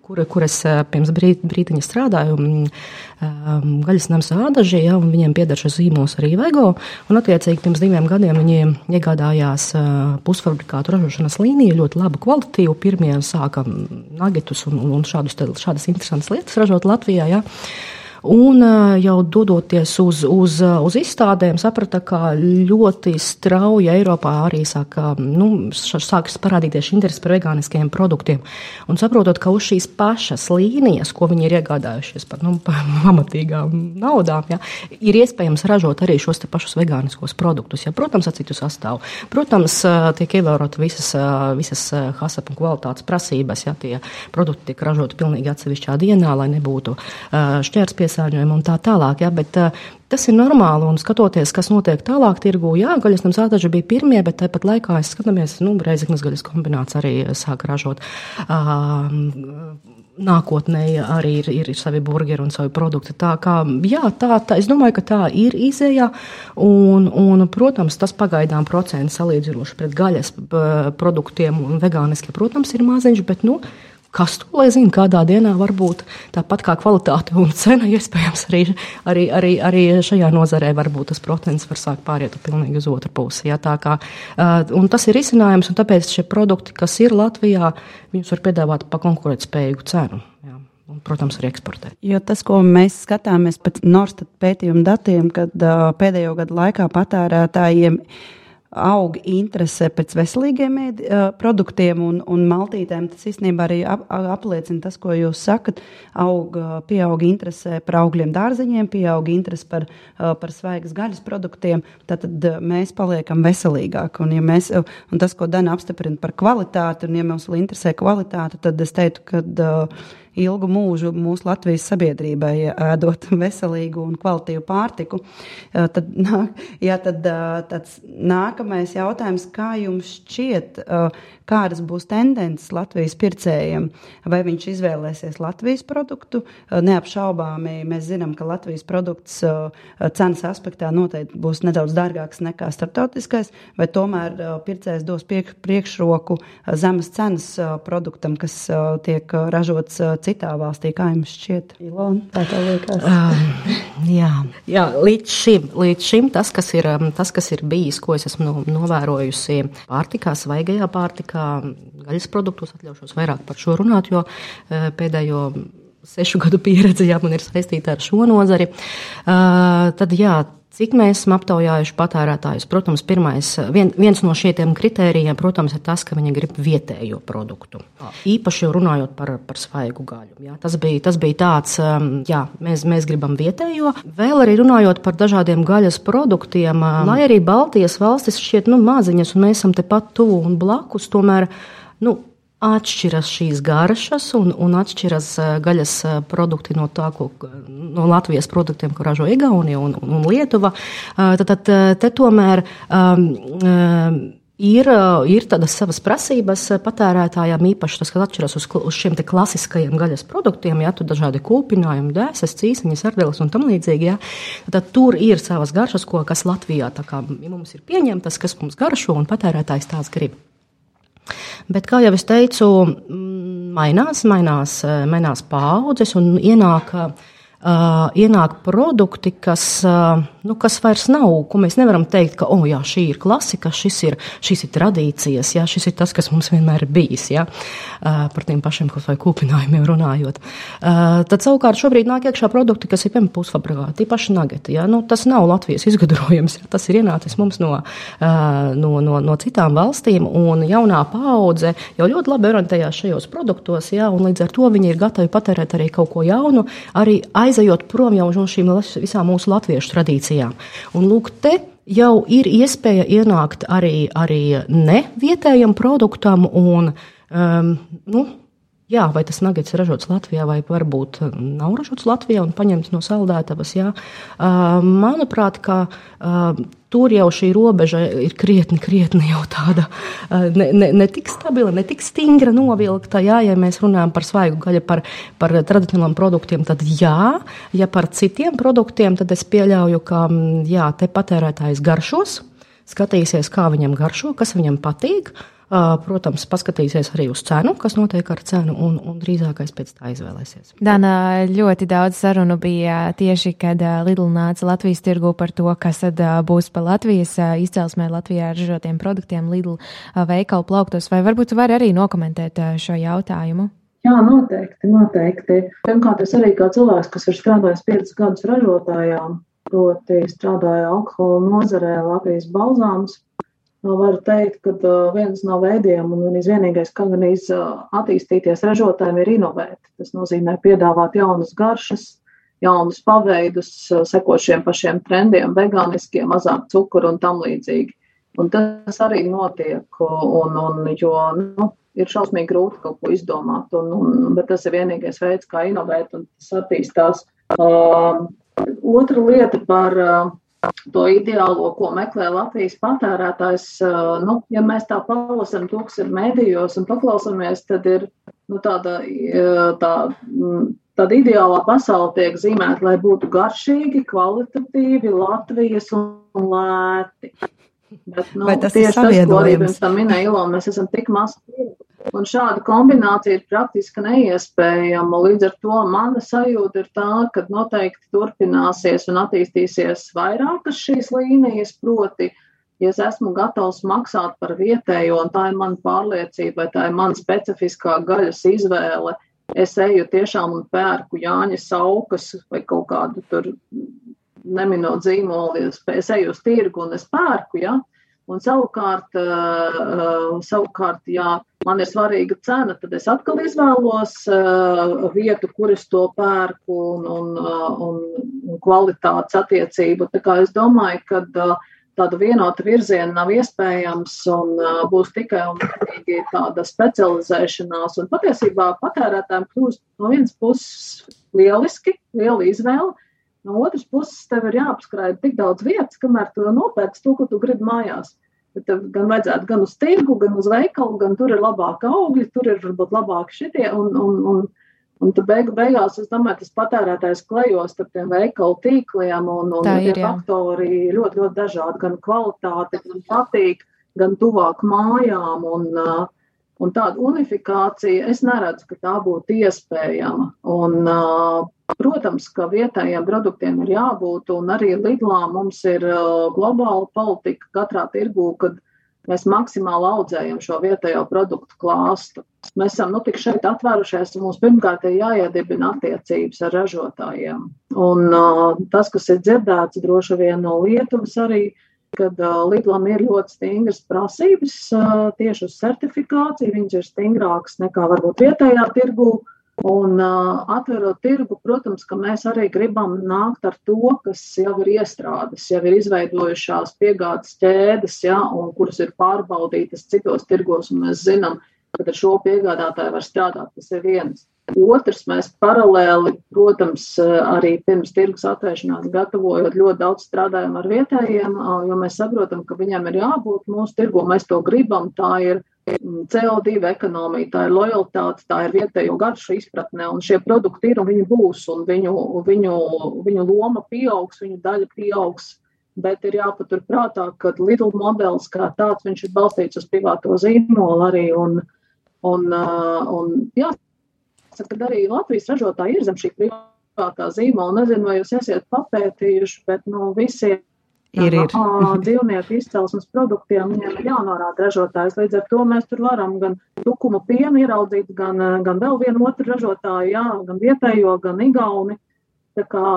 kur, kur es pirms brīd, brīdiņa strādāju. Um, gaļas nams ādaži, ja, un viņiem pieder šis zīmos arī Vego. Un, attiecīgi, pirms diviem gadiem viņi iegādājās uh, pusfabrikātu ražošanas līniju, ļoti labu kvalitatīvu. Pirmie sāka nagetus un, un šādus, šādas interesantas lietas ražot Latvijā. Ja. Un jau dodoties uz, uz, uz izstādēm, saprata, ka ļoti strauji Eiropā arī sāka, nu, sākas parādīties interesi par vegāniskiem produktiem. Un saprotot, ka uz šīs pašas līnijas, ko viņi ir iegādājušies par nu, pamatīgām naudām, ja, ir iespējams ražot arī šos pašus vegāniskos produktus. Ja. Protams, ar citu sastāvu. Protams, tiek ievērota visas, visas HASAP un kvalitātes prasības. Ja, tie produkti tiek ražoti pilnīgi atsevišķā dienā, lai nebūtu šķērs pie piesārņojumu un tā tālāk. Ja, bet, uh, Tas ir normāli, un skatoties, kas notiek tālāk, tirgū, jā, gaļas nams ādaži bija pirmie, bet tāpat laikā es skatāmies, nu, reizeknas gaļas kombināts arī sāk ražot. Uh, nākotnē arī ir, ir savi burgeri un savi produkti. Tā kā, jā, tā, tā, es domāju, ka tā ir izēja, un, un, protams, tas pagaidām procents salīdzinoši pret gaļas produktiem un vegāniskiem, protams, ir maziņš, bet, nu, Kas to lai zina, kādā dienā varbūt tāpat kā kvalitāte un cena, iespējams, arī, arī, arī, arī šajā nozarē varbūt tas procents var sākt pāriet pilnīgi uz otru pusi. Ja, kā, uh, tas ir izcinājums, un tāpēc šie produkti, kas ir Latvijā, viņus var piedāvāt pa konkurētspējīgu cenu. Ja. Un, protams, arī eksportēt. Jo tas, ko mēs skatāmies pēc Norstat pētījuma datiem, kad uh, pēdējo gadu laikā patērētājiem ir aug interese pēc veselīgiem ēd, produktiem un, un maltītēm. Tas īstenībā arī ap, apliecina tas, ko jūs sakat. Aug, pieaug interese par augļiem, dārzeņiem, pieaug interese par, par svaigas gaļas produktiem. Tad mēs paliekam veselīgāki. Un, ja mēs, un tas, ko Dana apstiprina par kvalitāti, un ja mums interesē kvalitāte, tad es teiktu, ka. Uh, ilgu mūžu mūsu Latvijas sabiedrībai, ēdot veselīgu un kvalitīvu pārtiku. Tad, jā, tad tāds nākamais jautājums, kā jums šķiet, kādas būs tendences Latvijas pircējiem? Vai viņš izvēlēsies Latvijas produktu? Neapšaubāmi mēs zinām, ka Latvijas produkts cenas aspektā noteikti būs nedaudz dārgāks nekā starptautiskais, vai tomēr pircējs dos priekšroku zemes cenas produktam, kas tiek ražots citā valstī, kā jums šķiet, Ilona? Tā tā liekas. Um, jā, jā līdz, šim, līdz šim tas, kas ir, um, tas, kas ir bijis, ko es esmu novērojusi pārtikā, svaigajā pārtikā, gaļas produktos, atļaušos vairāk par šo runāt, jo pēdējo sešu gadu pieredze, jā, man ir saistīta ar šo nozari. Uh, tad, jā, Cik mēs esam aptaujājuši patērētājus? Protams, pirmais, vien, viens no šiem kritērijiem, protams, ir tas, ka viņi grib vietējo produktu. Īpaši runājot par, par svaigu gaļu. Jā, tas, bija, tas bija tāds, um, jā, mēs, mēs gribam vietējo. Vēl arī runājot par dažādiem gaļas produktiem, um, lai arī Baltijas valstis šķiet nu, maziņas, un mēs esam tepat tuvu un blakus, tomēr. Nu, atšķiras šīs garšas un, un atšķiras eh, gaļas eh, produkti no, tā, ko, no Latvijas produktiem, ko ražo Igaunija un, un, un Lietuva. Eh, tad, tad te tomēr. Um, um, Ir, ir tādas savas prasības patērētājiem, īpaši tas, kas atšķiras uz, uz šiem klasiskajiem gaļas produktiem, ja tur dažādi kūpinājumi, dēsas, cīsiņas, sardeles un tam līdzīgi. Ja. Tad tur ir savas garšas, ko, kas Latvijā kā, mums ir pieņemtas, kas mums garšo un patērētājs tās grib. Bet, kā jau es teicu, mainās, mainās, mainās paudzes un ienāk uh, ienāk produkti, kas, uh, nu, kas vairs nav, ko mēs nevaram teikt, ka, oh, jā, šī ir klasika, šis ir, šis ir tradīcijas, jā, šis ir tas, kas mums vienmēr ir bijis, jā, uh, par tiem pašiem kaut vai kūpinājumiem runājot. Uh, tad savukārt šobrīd nāk iekšā produkti, kas ir, piemēram, pusfabrikāti, tie paši nageti, jā, nu, tas nav Latvijas izgudrojums, jā, tas ir ienācis mums no, uh, no, no, no citām valstīm, un jaunā paudze jau ļoti labi orientējās šajos produktos, jā, un līdz ar to viņi ir gatavi patērēt arī kaut ko jaunu, arī aizejot prom jau no šīm visām mūsu latviešu tradīcijām. Un lūk, te jau ir iespēja ienākt arī, arī ne vietējam produktam un, um, nu, Jā, vai tas nagets ir ražots Latvijā, vai varbūt nav ražots Latvijā un paņemts no saldētavas. Jā. Uh, manuprāt, ka uh, tur jau šī robeža ir krietni, krietni jau tāda uh, ne, ne, ne tik stabila, ne tik stingra novilkta. Jā, ja mēs runājam par svaigu gaļu, par, par tradicionāliem produktiem, tad jā, ja par citiem produktiem, tad es pieļauju, ka jā, te patērētājs garšos, skatīsies, kā viņam garšo, kas viņam patīk. Protams, paskatīsies arī uz cenu, kas notiek ar cenu, un, un drīzākais pēc tā izvēlēsies. Dana, ļoti daudz sarunu bija tieši, kad Lidl nāca Latvijas tirgu par to, kas tad būs pa Latvijas izcelsmē Latvijā ražotiem produktiem Lidl veikalu plauktos. Vai varbūt var arī nokomentēt šo jautājumu? Jā, noteikti, noteikti. Pirmkārt, es arī kā cilvēks, kas ir strādājis 5 gadus ražotājām, proti strādāja alkohola nozarē Latvijas balzāms, Varu teikt, ka viens no veidiem un vienīgais, kā gan attīstīties ražotājiem, ir inovēt. Tas nozīmē piedāvāt jaunas garšas, jaunus paveidus, sekot šiem pašiem trendiem, vegāniskiem, mazāk cukuru un tam līdzīgi. Un tas arī notiek, un, un, jo nu, ir šausmīgi grūti kaut ko izdomāt, un, un, bet tas ir vienīgais veids, kā inovēt, un tas attīstās. Uh, otra lieta par uh, to ideālo, ko meklē Latvijas patērētājs. Nu, ja mēs tā palasām to, kas ir mēdījos un paklausāmies, tad ir nu, tāda, tā, tāda ideālā pasaule tiek zīmēta, lai būtu garšīgi, kvalitatīvi, Latvijas un lēti. Bet, nu, Vai tas ir savienojums? Tas, ko arī pirms tam minēja Ilona, mēs esam tik maz Un šāda kombinācija ir praktiski neiespējama. Līdz ar to mana sajūta ir tā, ka noteikti turpināsies un attīstīsies vairākas šīs līnijas, proti, ja es esmu gatavs maksāt par vietējo, un tā ir mana pārliecība, tā ir mana specifiskā gaļas izvēle, es eju tiešām un pērku Jāņa saukas vai kaut kādu tur neminot zīmoli, es eju uz tirgu un es pērku, ja? Un savukārt, uh, savukārt, ja man ir svarīga cena, tad es atkal izvēlos uh, vietu, kur es to pērku un, un, uh, un, un kvalitātes attiecību. Tā kā es domāju, ka uh, tāda vienota virziena nav iespējams un uh, būs tikai un vienīgi tāda specializēšanās. Un patiesībā patērētājiem kļūst no vienas puses lieliski, liela izvēle. No otras puses, tev ir jāapskrāja tik daudz vietas, kamēr tu nopērci to, ko tu gribi mājās. Bet tev gan vajadzētu gan uz tirgu, gan uz veikalu, gan tur ir labāki augļi, tur ir varbūt labāki šitie. Un, un, un, un tad beig, beigās, es domāju, tas patērētājs klejos starp tiem veikalu tīkliem, un, un Tā tie ir, jā. faktori ļoti, ļoti dažādi. Gan kvalitāte, gan patīk, gan tuvāk mājām. Un, uh, Un tāda unifikācija, es neredzu, ka tā būtu iespējama. Un, uh, protams, ka vietējiem produktiem ir jābūt, un arī Lidlā mums ir uh, globāla politika katrā tirgū, kad mēs maksimāli audzējam šo vietējo produktu klāstu. Mēs esam nu, tik šeit atvērušies, un mums pirmkārt ir jāiedibina attiecības ar ražotājiem. Un uh, tas, kas ir dzirdēts droši vien no Lietuvas arī, uh, kad uh, Lidlam ir ļoti stingras prasības uh, tieši uz certifikāciju. Viņas ir stingrākas nekā varbūt vietējā tirgū. Un uh, atverot tirgu, protams, ka mēs arī gribam nākt ar to, kas jau ir iestrādes, jau ir izveidojušās piegādes ķēdes, ja, un kuras ir pārbaudītas citos tirgos, un mēs zinām, ka ar šo piegādātāju var strādāt. Tas ir viens. Otrs, mēs paralēli, protams, arī pirms tirgus atvēršanās gatavojot, ļoti daudz strādājam ar vietējiem, jo mēs saprotam, ka viņiem ir jābūt mūsu tirgu, mēs to gribam, tā ir CO2 ekonomija, tā ir lojalitāte, tā ir vietējo garšu izpratne, un šie produkti ir un viņi būs, un viņu, viņu, viņu loma pieaugs, viņu daļa pieaugs. Bet ir jāpatur prātā, ka Lidl modelis kā tāds, viņš ir balstīts uz privāto zīmolu arī, un, un, un jā, Jāsaka, ka arī Latvijas ražotāji ir zem šī privātā zīmola. Nezinu, vai jūs esat papētījuši, bet nu, visiem ir, ir. dzīvnieku izcelsmes produktiem viņiem ir jānorāda ražotājs. Līdz ar to mēs tur varam gan tukuma pienu ieraudzīt, gan, gan vēl vienu otru ražotāju, jā, gan vietējo, gan igauni. Tā kā,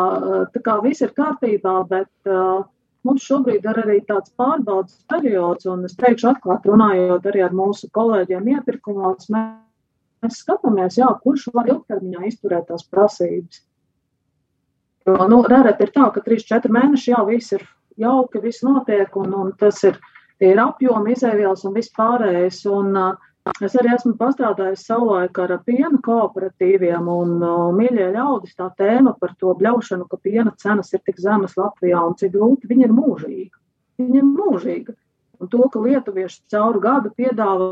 tā kā viss ir kārtībā, bet uh, mums šobrīd ir arī tāds pārbaudas periods, un es teikšu atklāt runājot arī ar mūsu kolēģiem iepirkumos, mēs, mēs skatāmies, jā, kurš var ilgtermiņā izturēt tās prasības. Jo, nu, redzēt, ir tā, ka 3-4 mēneši jau viss ir jauki, viss notiek, un, un tas ir, ir apjomi, izēvielas un viss pārējais. Un, uh, es arī esmu pastrādājis savulaik ar piena kooperatīviem, un uh, mīļie ļaudis tā tēma par to bļaušanu, ka piena cenas ir tik zemas Latvijā un cik grūti, viņi ir mūžīgi. Viņi ir mūžīgi. Un to, ka lietuvieši cauru gadu piedāvā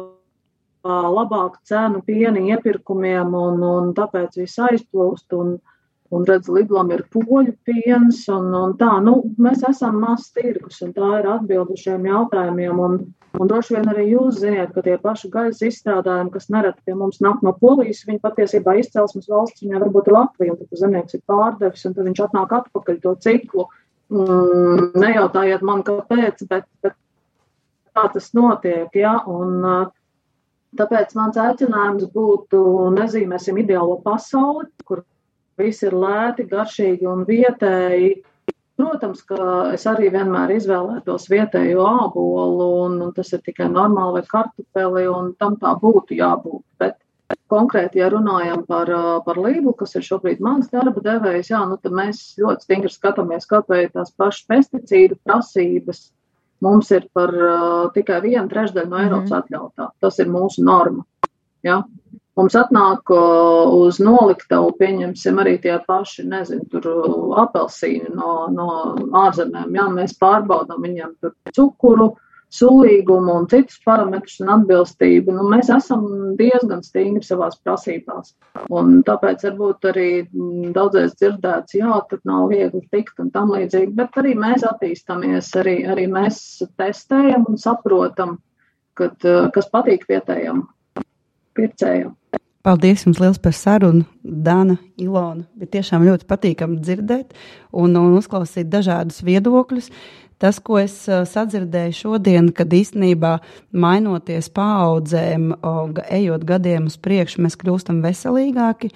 labāku cenu piena iepirkumiem, un, un tāpēc viss aizplūst. Un, uh, Un, redz, Lidlam ir poļu piens, un, un tā, nu, mēs esam mazs tirgus, un tā ir atbildi šiem jautājumiem. Un, un droši vien arī jūs ziniet, ka tie paši gaisa izstrādājumi, kas nereti pie mums nāk no Polijas, viņi patiesībā izcelsmes valsts, viņai varbūt ir Latvija, un tad zemnieks ir pārdevis, un tad viņš atnāk atpakaļ to ciklu. Mm, nejautājiet man, kāpēc, bet, bet tā tas notiek, jā, un tāpēc mans aicinājums būtu nezīmēsim ideālo pasauli, kur viss ir lēti, garšīgi un vietēji. Protams, ka es arī vienmēr izvēlētos vietējo ābolu, un, un tas ir tikai normāli vai kartupeli, un tam tā būtu jābūt. Bet konkrēti, ja runājam par, par lību, kas ir šobrīd mans darba devējs, jā, nu, tad mēs ļoti stingri skatāmies, kāpēc tās pašas pesticīdu prasības mums ir par uh, tikai vienu trešdaļu no Eiropas mm atļautā. Tas ir mūsu norma. Ja? Mums atnāk uz noliktavu, pieņemsim, arī tie paši, nezinu, tur apelsīni no, no ārzemēm. Jā, mēs pārbaudām viņiem tur cukuru, sulīgumu un citus parametrus un atbilstību. Nu, mēs esam diezgan stingri savās prasībās. Un tāpēc varbūt arī daudzreiz dzirdēts, jā, tur nav viegli tikt un tam līdzīgi, bet arī mēs attīstamies, arī, arī mēs testējam un saprotam, kad, kas patīk vietējiem pircējiem. Paldies jums liels par sarunu, Dana, Ilona. Bija tiešām ļoti patīkami dzirdēt un, un uzklausīt dažādus viedokļus. Tas, ko es sadzirdēju šodien, kad īstenībā mainoties paudzēm, ejot gadiem uz priekšu, mēs kļūstam veselīgāki,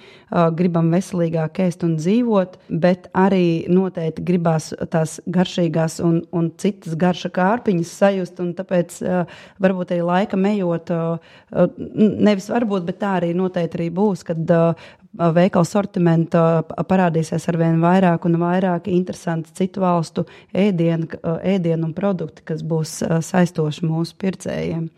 gribam veselīgāk ēst un dzīvot, bet arī noteikti gribās tās garšīgās un, un citas garša kārpiņas sajust. Tāpēc varbūt arī laika ejot, nevis varbūt, bet tā arī noteikti arī būs, kad veikalu sortimenta parādīsies ar vien vairāk un vairāk interesanti citu valstu ēdienu, ēdienu un produkti, kas būs saistoši mūsu pircējiem.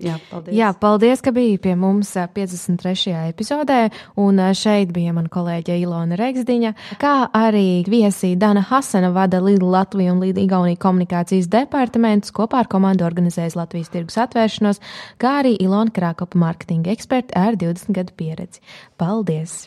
Jā, paldies. Jā, paldies, ka biji pie mums 53. epizodē. Un šeit bija mana kolēģe Ilona Regsdiņa, kā arī viesi Dana Hasana vada Lidl Latviju un Lidl Igauniju komunikācijas departamentus kopā ar komandu organizējas Latvijas tirgus atvēršanos, kā arī Ilona Krākopa mārketinga eksperti ar 20 gadu pieredzi. Paldies!